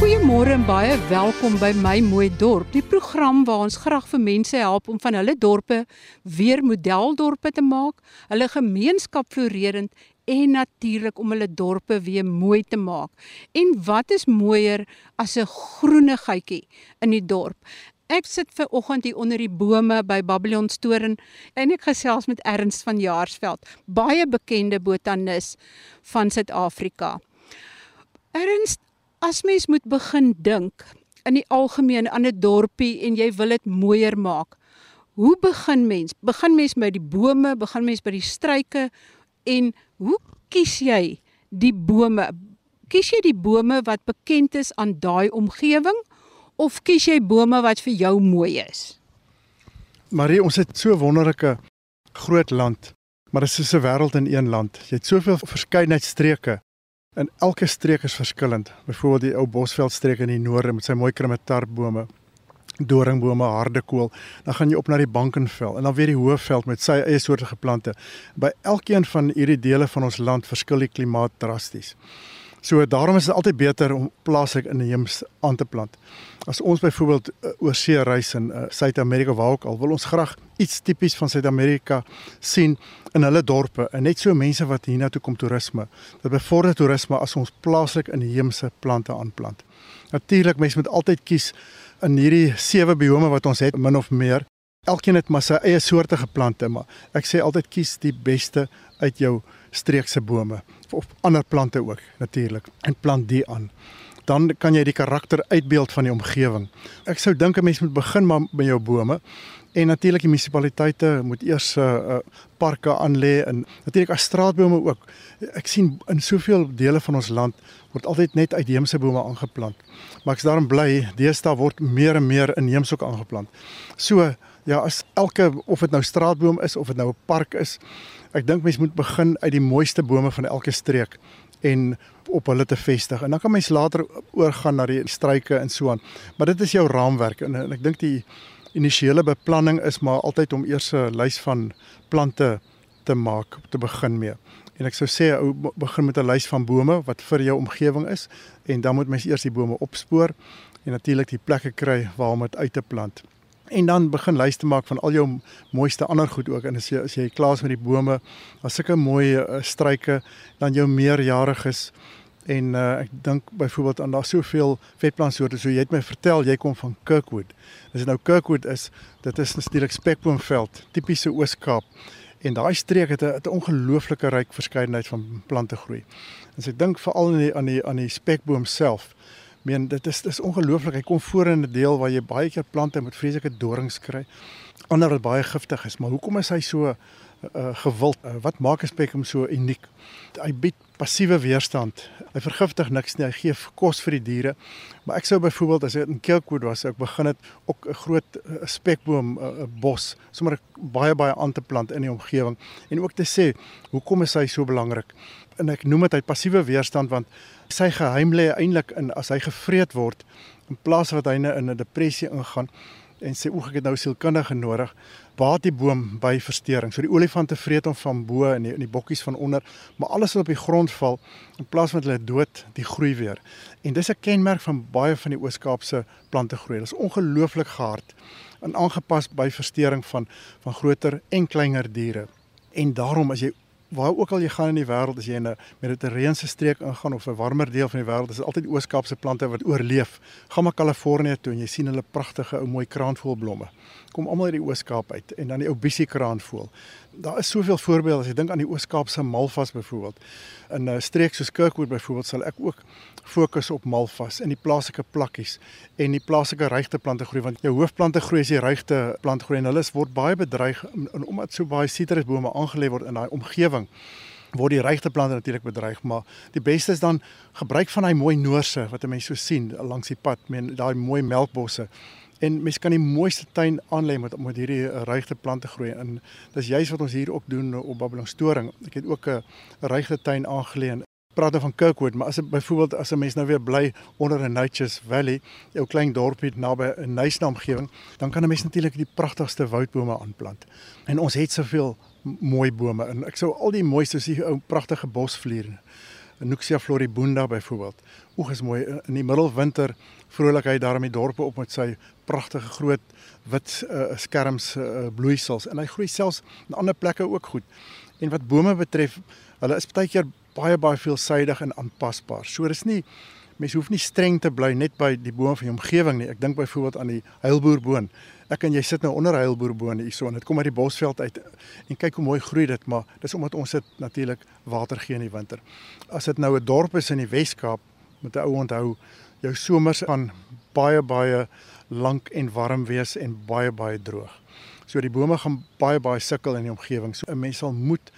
Goeiemôre en baie welkom by my mooi dorp. Die program waar ons graag vir mense help om van hulle dorpe weer modeldorpe te maak, hulle gemeenskap floreerend en natuurlik om hulle dorpe weer mooi te maak. En wat is mooier as 'n groenigheidjie in die dorp? Ek sit ver oggend hier onder die bome by Babylon Storen en ek gesels met Ernst van Jaarsveld, baie bekende botanis van Suid-Afrika. Ernst, as mens moet begin dink in die algemeen aan 'n dorpie en jy wil dit mooier maak. Hoe begin mens? Begin mens by die bome, begin mens by die struike en hoe kies jy die bome? Kies jy die bome wat bekend is aan daai omgewing of kies jy bome wat vir jou mooi is? Marie, ons het so wonderlike groot land, maar dit is so 'n wêreld in een land. Jy het soveel verskeidenheid streke En elke streek is verskillend. Byvoorbeeld die ou Bosveld streek in die noorde met sy mooi krimetarbome, doringbome, hardekool. Dan gaan jy op na die Bankenveld en dan weer die Hoëveld met sy eie soorte geplante. By elkeen van hierdie dele van ons land verskil die klimaat drasties. So daarom is dit altyd beter om plaaslik inheems aan te plant. As ons byvoorbeeld uh, oor see reis in uh, Suid-Amerika waar ook al, wil ons graag iets tipies van Suid-Amerika sien in hulle dorpe en net so mense wat hiernatoe kom toerisme. Dit bevorder toerisme as ons plaaslik inheemse plante aanplant. Natuurlik mense moet altyd kies in hierdie sewe biome wat ons het min of meer. Elkeen het maar sy eie soorte geplante, maar ek sê altyd kies die beste uit jou streekse bome of ander plante ook natuurlik en plant die aan. Dan kan jy die karakter uitbeeld van die omgewing. Ek sou dink 'n mens moet begin maar by jou bome en natuurlik die munisipaliteite moet eers 'n uh, uh, parke aanlê en natuurlik as straatbome ook. Ek sien in soveel dele van ons land word altyd net uitheemse bome aangeplant. Maar ek's daarom bly deesdae word meer en meer inheemse ook aangeplant. So ja, as elke of dit nou straatboom is of dit nou 'n park is, ek dink mens moet begin uit die mooiste bome van elke streek en op hulle te vestig. En dan kan mens later oorgaan na die struike en so aan. Maar dit is jou raamwerk en, en ek dink die initiële beplanning is maar altyd om eers 'n lys van plante te maak te begin mee. En ek sou sê ou begin met 'n lys van bome wat vir jou omgewing is en dan moet mens eers die bome opspoor en natuurlik die plekke kry waar om dit uit te plant en dan begin lys te maak van al jou mooiste ander goed ook en as jy as jy klaar is met die bome, as sulke mooi uh, struike dan jou meerjariges en uh, ek dink byvoorbeeld aan daar soveel vetplantsoorte so jy het my vertel jy kom van Kirkwood. Dis nou Kirkwood is dit is natuurlik spekboomveld, tipiese Oos-Kaap. En daai streek het 'n ongelooflike ryk verskeidenheid van plante groei. So ek dink veral aan die aan die aan die spekboom self meen dit is dis ongelooflik. Hy kom voor in 'n deel waar jy baie keer plante met vreeslike dorings kry. Ander wat baie giftig is, maar hoekom is hy so uh, gewild? Uh, wat maak 'n spekboom so uniek? Hy bied passiewe weerstand. Hy vergiftig niks nie. Hy gee kos vir die diere. Maar ek sou byvoorbeeld as ek in Kelkwood was, ek begin het ook 'n groot uh, spekboom 'n uh, bos, sommer baie baie aan te plant in die omgewing en ook te sê, hoekom is hy so belangrik? En ek noem dit hy passiewe weerstand want sy geheim lê eintlik in as hy gevreet word in plaas wat hy in 'n depressie ingaan en sê oek ek het nou sielkundige nodig. Baat die boom by verstoring so die olifante vreet hom van bo en die, die bokkies van onder maar alles wat op die grond val in plaas van hulle dood die groei weer. En dis 'n kenmerk van baie van die Oos-Kaapse plante groei dit is ongelooflik gehard en aangepas by verstoring van van groter en kleiner diere. En daarom as jy waar ook al jy gaan in die wêreld as jy in 'n mediterrane streek ingaan of 'n warmer deel van die wêreld is dit altyd ooskaapse plante wat oorleef. Gaan maar Kalifornië toe en jy sien hulle pragtige ou mooi kraanvoëlblomme. Kom almal uit die Ooskaap uit en dan die ou bissie kraanvoël. Daar is soveel voorbeelde as jy dink aan die Ooskaapse malvas byvoorbeeld. In 'n streek soos Kirkwood byvoorbeeld sal ek ook fokus op malvas en die plaaslike plakkies en die plaaslike regte plante groei want jou hoofplante groei as die regte plant groei en hulle word baie bedreig en omdat so baie sitrusbome aangelê word in daai omgewing omgewing word die regte plante natuurlik bedreig, maar die beste is dan gebruik van daai mooi noorse wat 'n mens so sien langs die pad, meen daai mooi melkbosse. En mens kan die mooiste tuin aanlê met met hierdie eh, regte plante groei en dis juist wat ons hier ook doen op Babylon Storing. Ek het ook 'n regte tuin aangelê praat dan van Kirkwood, maar as byvoorbeeld as 'n mens nou weer bly onder 'n Nature's Valley, jou klein dorpie naby 'n nice omgewing, dan kan 'n mens natuurlik die pragtigste woudbome aanplant. En ons het soveel mooi bome en ek sou al die mooiste soos die ou pragtige bosvliere. Nuxia floribunda byvoorbeeld. Oeg is mooi in die middelwinter vrolikheid daar in die dorpe op met sy pragtige groot wit uh, skerms uh, bloeisels en hy groei selfs in ander plekke ook goed. En wat bome betref, hulle is baie keer baie baie veelsidig en aanpasbaar. So dis nie mens hoef nie streng te bly net by die bome van die omgewing nie. Ek dink byvoorbeeld aan die heilboerboon. Ek en jy sit nou onder 'n heilboerboon hierso en dit kom uit die bosveld uit en kyk hoe mooi groei dit, maar dis omdat ons dit natuurlik water gee in die winter. As dit nou 'n dorp is in die Wes-Kaap, moet jy ou onthou, jou somers gaan baie baie lank en warm wees en baie baie droog. So die bome gaan baie baie sukkel in die omgewing. So 'n mens sal moet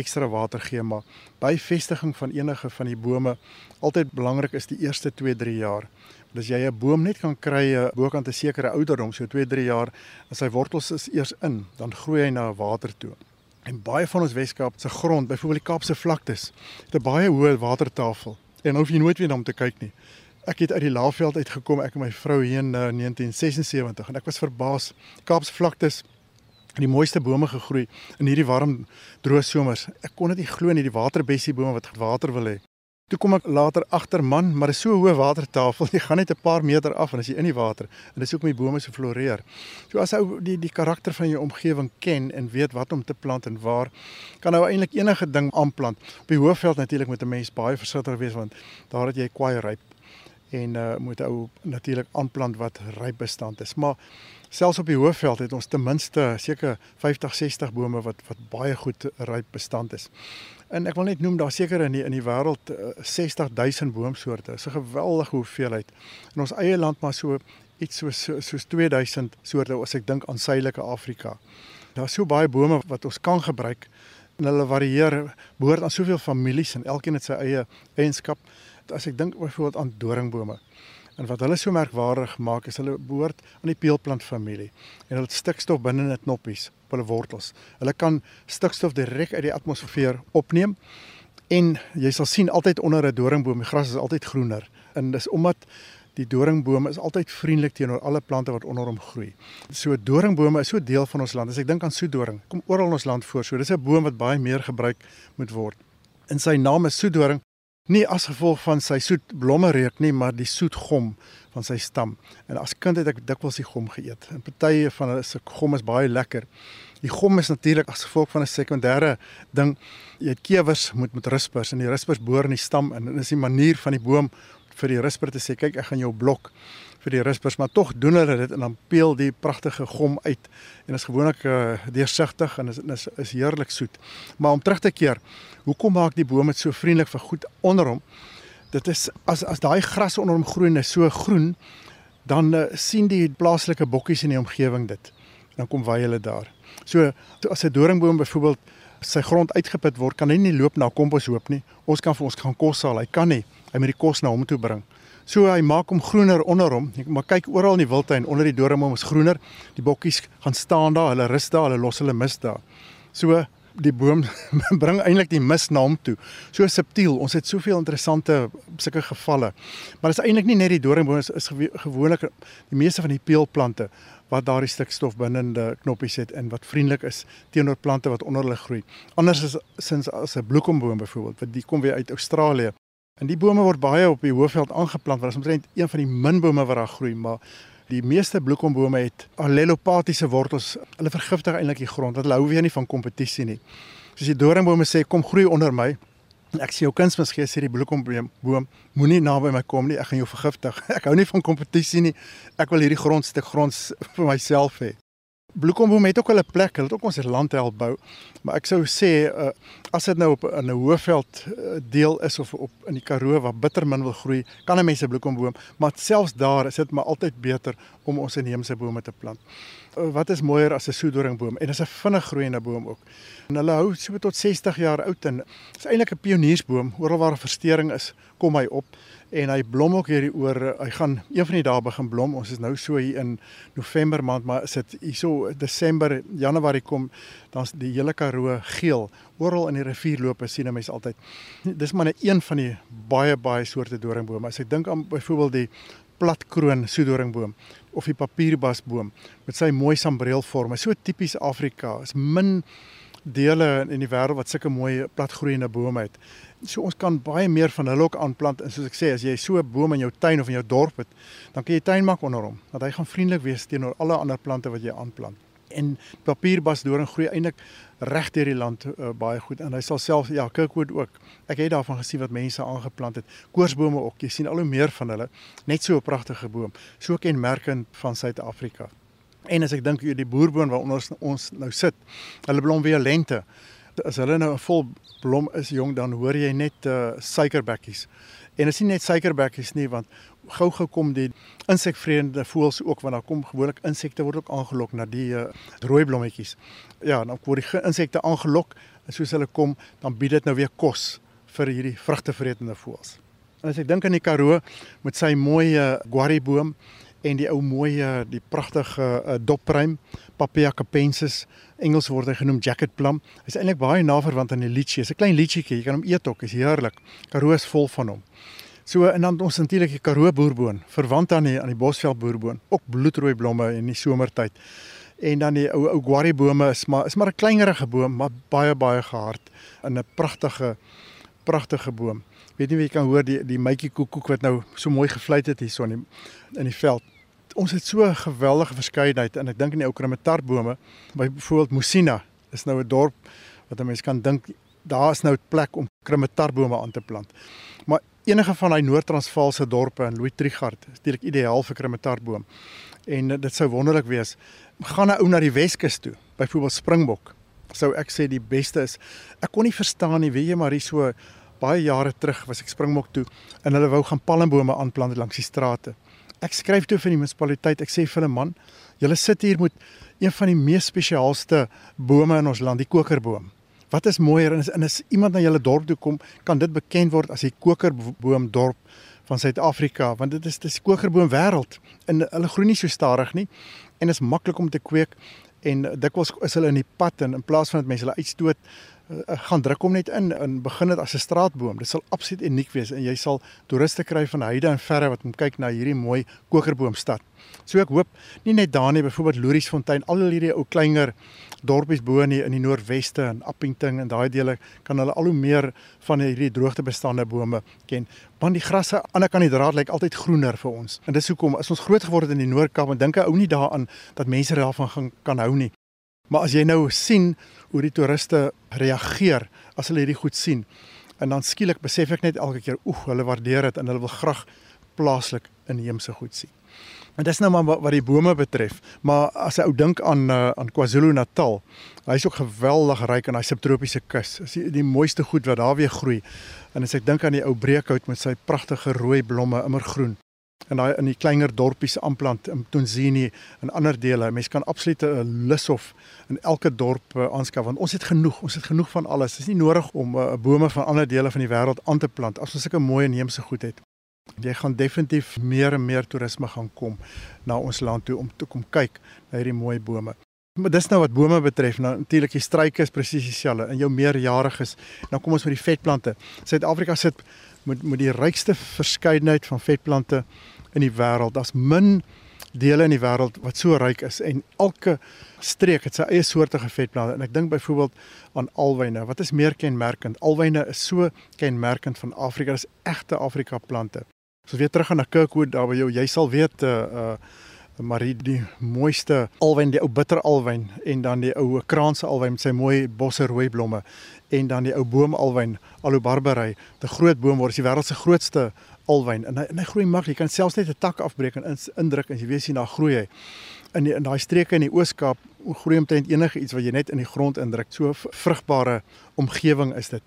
ekstra water gee maar by vestiging van enige van die bome altyd belangrik is die eerste 2-3 jaar. As jy 'n boom net kan kry eh, bokant 'n sekere ouderdom, so 2-3 jaar, as sy wortels is eers in, dan groei hy na water toe. En baie van ons Weskaap se grond, byvoorbeeld die Kaapse vlaktes, het 'n baie hoë watertafel. En hoef jy nooit weer na hom te kyk nie. Ek het uit die Laagveld uitgekom, ek en my vrou hier in 1976 en ek was verbaas. Kaapse vlaktes die mooiste bome gegroei in hierdie warm droë somers. Ek kon dit nie glo nie, die waterbessie bome wat water wil hê. Toe kom ek later agter man, maar dit is so hoë watertafel, jy gaan net 'n paar meter af en as jy in die water en dis hoekom die bome so floreer. So as ou die die karakter van jou omgewing ken en weet wat om te plant en waar, kan nou eintlik enige ding aanplant. Op die Hoëveld natuurlik moet 'n mens baie versigtig wees want daar het jy kwaai ryp en uh, moet ou natuurlik aanplant wat ryp bestand is. Maar selfs op die hoofveld het ons ten minste seker 50, 60 bome wat wat baie goed ryp bestand is. En ek wil net noem daar seker in die in die wêreld uh, 60 000 boomsoorte. Dis 'n geweldige hoeveelheid. In ons eie land maar so iets soos soos 2000 soorte as ek dink aan Suidelike Afrika. Daar's so baie bome wat ons kan gebruik en hulle varieer behoort aan soveel families en elkeen het sy eie eienskap as ek dink byvoorbeeld aan doringbome. En wat hulle so merkwaardig maak is hulle behoort aan die peelplant familie en hulle het stikstof binne in die knoppies op hulle wortels. Hulle kan stikstof direk uit die atmosfeer opneem en jy sal sien altyd onder 'n doringboom, die gras is altyd groener. En dis omdat die doringboom is altyd vriendelik teenoor alle plante wat onder hom groei. So doringbome is so deel van ons land. As ek dink aan soedoring, kom oral in ons land voor. So dis 'n boom wat baie meer gebruik moet word. In sy naam is soedoring nie as gevolg van sy soet blomme reuk nie, maar die soet gom van sy stam. En as kind het ek dikwels die gom geëet. En partye van hulle se gom is baie lekker. Die gom is natuurlik as gevolg van 'n sekondêre ding. Jy het kewers moet met rispers en die rispers boor in die stam en dit is die manier van die boom vir die risper te sê kyk ek gaan jou blok vir die rispers, maar tog doen hulle dit en dan peel die pragtige gom uit en is gewoonlik uh, deursigtig en is is, is heerlik soet. Maar om terug te keer, hoekom maak die boom dit so vriendelik vir goed onder hom? Dit is as as daai gras onder hom groei en is so groen, dan uh, sien die plaaslike bokkies in die omgewing dit. Dan kom wy hulle daar. So as 'n doringboom byvoorbeeld sy grond uitgeput word, kan hy nie loop na komposhoop nie. Ons kan vir ons gaan kos haal. Hy kan nie. Hy moet die kos na hom toe bring. So hy maak hom groener onder hom. Maar kyk oral in die wildtuin onder die doringboom is groener. Die bokkies gaan staan daar, hulle rus daar, hulle los hulle mis daar. So die boom bring eintlik die mis na hom toe. So subtiel. Ons het soveel interessante sulke gevalle. Maar dit is eintlik nie net die doringboom is, is gewoonlik die meeste van die peelplante wat daardie stikstof binne in die knoppies het en wat vriendelik is teenoor plante wat onder hulle groei. Anders is sins as 'n bloekomboom byvoorbeeld, wat die kom weer uit Australië. En die bome word baie op die hoofveld aangeplant want dit is omtrent een van die min bome wat daar groei, maar die meeste bloekombome het allelopatiese wortels. Hulle vergiftig eintlik die grond. Hulle hou weer nie van kompetisie nie. Soos die doringbome sê, kom groei onder my. Ek sê jou kunsmis gee sê die bloekomboom boom moenie naby my kom nie. Ek gaan jou vergiftig. Ek hou nie van kompetisie nie. Ek wil hierdie grondstuk gronds vir myself hê. Bloekomboom het ook hulle plek, hulle het ook ons land help bou. Maar ek sou sê uh, as dit nou op 'n hoëveld uh, deel is of op in die Karoo waar bittermin wil groei, kan 'n mens 'n bloekomboom, maar selfs daar is dit maar altyd beter om ons inheemse bome te plant. Uh, wat is mooier as 'n soedoringboom en is 'n vinnig groeiende boom ook. En hulle hou so tot 60 jaar oud en is eintlik 'n pioniersboom. Oral waar 'n verstoring is, kom hy op en hy blom ook hierdie oor hy gaan een van die dae begin blom. Ons is nou so hier in November maand maar as dit hierso Desember Januarie kom dan's die hele Karoo geel. Oral in die rivierloope sien 'n mens altyd. Dis maar net een van die baie baie soorte doringbome. As ek dink aan byvoorbeeld die platkroon soedoringboom of die papierbasboom met sy mooi sambreelvorme so tipies Afrika is min dele in die wêreld wat sulke mooi platgroeiende bome het So ons kan baie meer van hulle ook aanplant en soos ek sê as jy so 'n boom in jou tuin of in jou dorp het, dan kan jy tuin maak onder hom, want hy gaan vriendelik wees teenoor alle ander plante wat jy aanplant. En papierbasdoring groei eintlik reg deur die land uh, baie goed en hy sal self ja, kirkwood ook. Ek het daarvan gesien wat mense aangeplant het. Koorsbome ook. Jy sien al hoe meer van hulle. Net so 'n pragtige boom. So kenmerkend van Suid-Afrika. En as ek dink oor die boerboon waaronder ons, ons nou sit, hulle blom weer lente as hulle nou 'n vol blom is jong dan hoor jy net uh suikerbekkies. En dit is nie net suikerbekkies nie want gou-gou kom die insekvreemde voëls ook want daar kom gewoonlik insekte word ook aangelok na die uh, rooi blommetjies. Ja, dan word die insekte aangelok en soos hulle kom dan bied dit nou weer kos vir hierdie vrugtevretende voëls. En as ek dink aan die Karoo met sy mooi uh, guariboom en die ou mooi die pragtige uh, dopruim Papaya capensis Engels word hy genoem jacket plum. Hy's eintlik baie naverwant aan die litchi. Hy's 'n klein litchietjie, jy kan hom eet ook, is heerlik. Karoo is vol van hom. So en dan ons natuurlik die Karoo boerboon, verwant aan die aan die Bosveld boerboon, ook bloedrooi blomme in die somertyd. En dan die ou ou guarri bome is maar is maar 'n kleinerige boom, maar baie baie gehard in 'n pragtige pragtige boom. Weet nie wie kan hoor die die mytjie koekoek wat nou so mooi gefluit het hier so in die in die veld ons het so 'n geweldige verskeidenheid en ek dink in die ou krametarbome, byvoorbeeld Musina, is nou 'n dorp wat 'n mens kan dink daar is nou 'n plek om krametarbome aan te plant. Maar enige van daai Noord-Transvaalse dorpe in Louis Trichardt is natuurlik ideaal vir krametarboom. En dit sou wonderlik wees. Gaan nou na die Weskus toe, byvoorbeeld Springbok. Sou ek sê die beste is. Ek kon nie verstaan nie, weet jy maar hier so baie jare terug was ek Springbok toe en hulle wou gaan palmbome aanplant langs die strate ek skryf toe vir die munisipaliteit. Ek sê vir hulle man, julle sit hier met een van die mees spesiaalste bome in ons land, die kokerboom. Wat is mooier en is, en as iemand na julle dorp toe kom, kan dit bekend word as die kokerboom dorp van Suid-Afrika, want dit is dis kokerboom wêreld. En hulle groei nie so stadig nie en is maklik om te kweek en dikwels is hulle in die pad en in plaas van dat mense hulle uitstoot gaan druk hom net in en begin dit as 'n straatboom. Dit sal absoluut uniek wees en jy sal toeriste kry van heide en verre wat kom kyk na hierdie mooi kokerboomstad. So ek hoop nie net daar nie, byvoorbeeld Loriesfontein, al hierdie ou kleiner dorpies bo in die, in die noordweste en Appington en daai dele kan hulle al hoe meer van hierdie droogtebestande bome ken. Want die grasse aan die ander kant die draad lyk altyd groener vir ons. En dis hoekom as ons groot geword het in die Noord-Kaap, dan dink ek ou nie daaraan dat mense daarvan gaan kan hou nie. Maar as jy nou sien hoe die toeriste reageer as hulle hierdie goed sien, en dan skielik besef ek net elke keer, oeg, hulle waardeer dit en hulle wil graag plaaslik inheemse goed sien. En dis nou maar wat die bome betref, maar as 'n ou dink aan uh, aan KwaZulu-Natal, hy's ook geweldig ryk aan daai subtropiese kus. Dis die, die mooiste goed wat daar weer groei. En as ek dink aan die ou breekhout met sy pragtige rooi blomme, immergroen, in daai in die kleiner dorpies aanplant in Tonzini en ander dele. Mense kan absoluut 'n lus of in elke dorp uh, aanskaf want ons het genoeg. Ons het genoeg van alles. Dit is nie nodig om uh, bome van ander dele van die wêreld aan te plant as ons sulke mooi inheemse goed het. Jy gaan definitief meer en meer toerisme gaan kom na ons land toe om te kom kyk na hierdie mooi bome. Maar dis nou wat bome betref. Nou natuurlik die struike is presies dieselfde. In jou meerjariges. Nou kom ons met die vetplante. Suid-Afrika sit met met die rykste verskeidenheid van vetplante in die wêreld. Daar's min dele in die wêreld wat so ryk is en elke streek het sy eie soortige vetplante. En ek dink byvoorbeeld aan alwyne. Wat is meer kenmerkend? Alwyne is so kenmerkend van Afrika. Dis egte Afrika plante. So weer terug aan na Kirkwood daar by jou. Jy sal weet uh uh maar die mooiste alwyn, die ou bitter alwyn en dan die ou kraanse alwyn met sy mooi bosse rooi blomme en dan die ou boom alwyn, Alobarberry, 'n groot boom word is die wêreld se grootste alwyn en hy, en hy groei maklik. Jy kan selfs net 'n tak afbreek en indruk en jy weet sien daar groei hy. In die, in daai streke in die Oos-Kaap groei omtrent enige iets wat jy net in die grond indruk. So vrugbare omgewing is dit.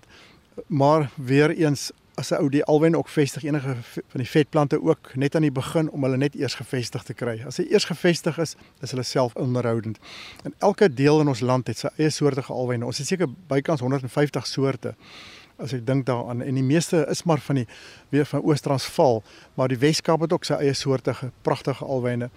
Maar weer eens as 'n ou die alwen ook vestig enige van die vetplante ook net aan die begin om hulle net eers gevestig te kry. As hy eers gevestig is, is hulle self onderhoudend. En elke deel in ons land het sy eie soortige alwen. Ons het seker bykans 150 soorte as ek dink daaraan en die meeste is maar van die weer van Oos-Transvaal, maar die Wes-Kaap het ook sy eie soortige pragtige alwyne.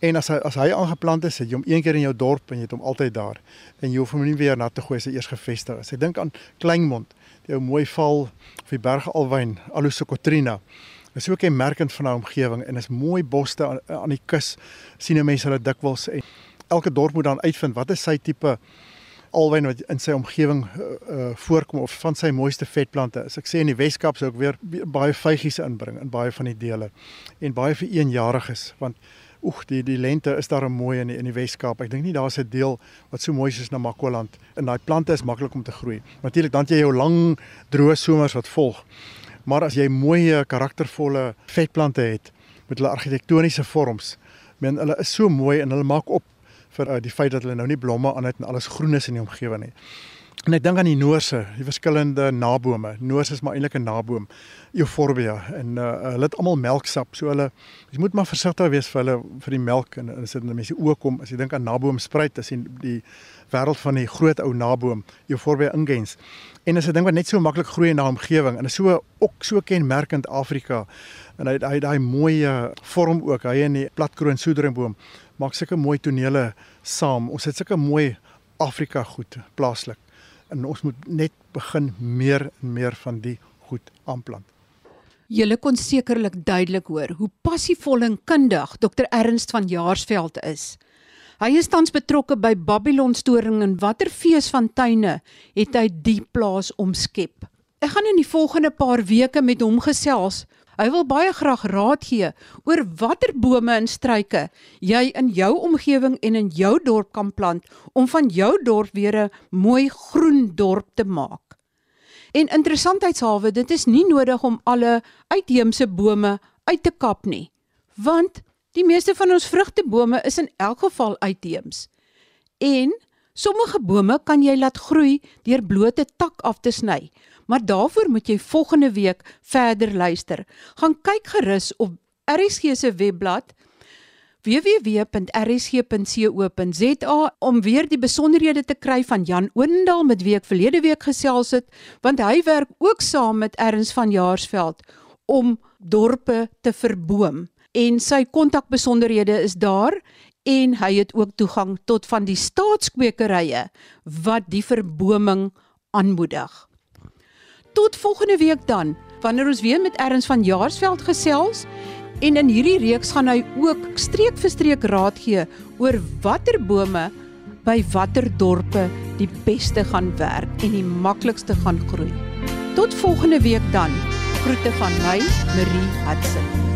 En as hy as hy aangeplant is, het jy hom een keer in jou dorp en jy het hom altyd daar. En jy hoef hom nie weer na te gooi as hy eers gevestig is. Ek dink aan Kleinmond, die ou mooi val of die bergalwyn, Alusocotrina. Dit is ook 'n merkend van 'n omgewing en is mooi boste aan, aan die kus. sien jy mense hulle dikwels en elke dorp moet dan uitvind wat is sy tipe alwyn wat in sy omgewing uh, uh, voorkom of van sy mooiste vetplante. As ek sê in die Weskaap sou ek weer baie vygies inbring in baie van die dele en baie vir eenjariges want oek die die lente is daar mooi in die, in die Weskaap. Ek dink nie daar's 'n deel wat so mooi is as Namakoland en daai plante is maklik om te groei. Natuurlik dan jy jou lang droë somers wat volg. Maar as jy mooi karaktervolle vetplante het met hulle argitektoniese vorms, men hulle is so mooi en hulle maak op vir uh, die feit dat hulle nou nie blomme aan het en alles groen is in die omgewing nie. En ek dink aan die noorse, die verskillende nabome. Noors is maar eintlik 'n naboom, Euphorbia en uh, hulle het almal melksap. So hulle jy moet maar versigtig wees vir hulle vir die melk en as dit mense oë kom, as jy dink aan naboomspruit, as jy die wêreld van die groot ou naboom, Euphorbia ingens. En is 'n ding wat net so maklik groei in 'n omgewing en is so ook so kenmerkend Afrika. En hy hy daai mooi vorm ook, hy in die platkroon soederingboom maak sulke mooi tonele saam. Ons het sulke mooi Afrika goed plaaslik. En ons moet net begin meer en meer van die goed aanplant. Julle kon sekerlik duidelik hoor hoe passievol en kundig Dr Ernst van Jaarsveld is. Hy is tans betrokke by Babylon storing en watter fees van tuine het hy die plaas omskep. Ek gaan in die volgende paar weke met hom gesels Hy wil baie graag raad gee oor watter bome en struike jy in jou omgewing en in jou dorp kan plant om van jou dorp weer 'n mooi groen dorp te maak. En interessantheidshalwe, dit is nie nodig om alle uitheemse bome uit te kap nie, want die meeste van ons vrugtebome is in elk geval uitheems. En sommige bome kan jy laat groei deur blote tak af te sny, Maar daarvoor moet jy volgende week verder luister. Gaan kyk gerus op RSG se webblad www.rsg.co.za om weer die besonderhede te kry van Jan Oendal met wie ek verlede week gesels het, want hy werk ook saam met Erns van Jaarsveld om dorpe te verboom. En sy kontakbesonderhede is daar en hy het ook toegang tot van die staatskwekerye wat die verboming aanmoedig. Tot volgende week dan, wanneer ons weer met Erns van Jaarsveld gesels en in hierdie reeks gaan hy ook streek vir streek raad gee oor watter bome by watter dorpe die beste gaan werk en die maklikste gaan groei. Tot volgende week dan. Groete van my, Marie Hudson.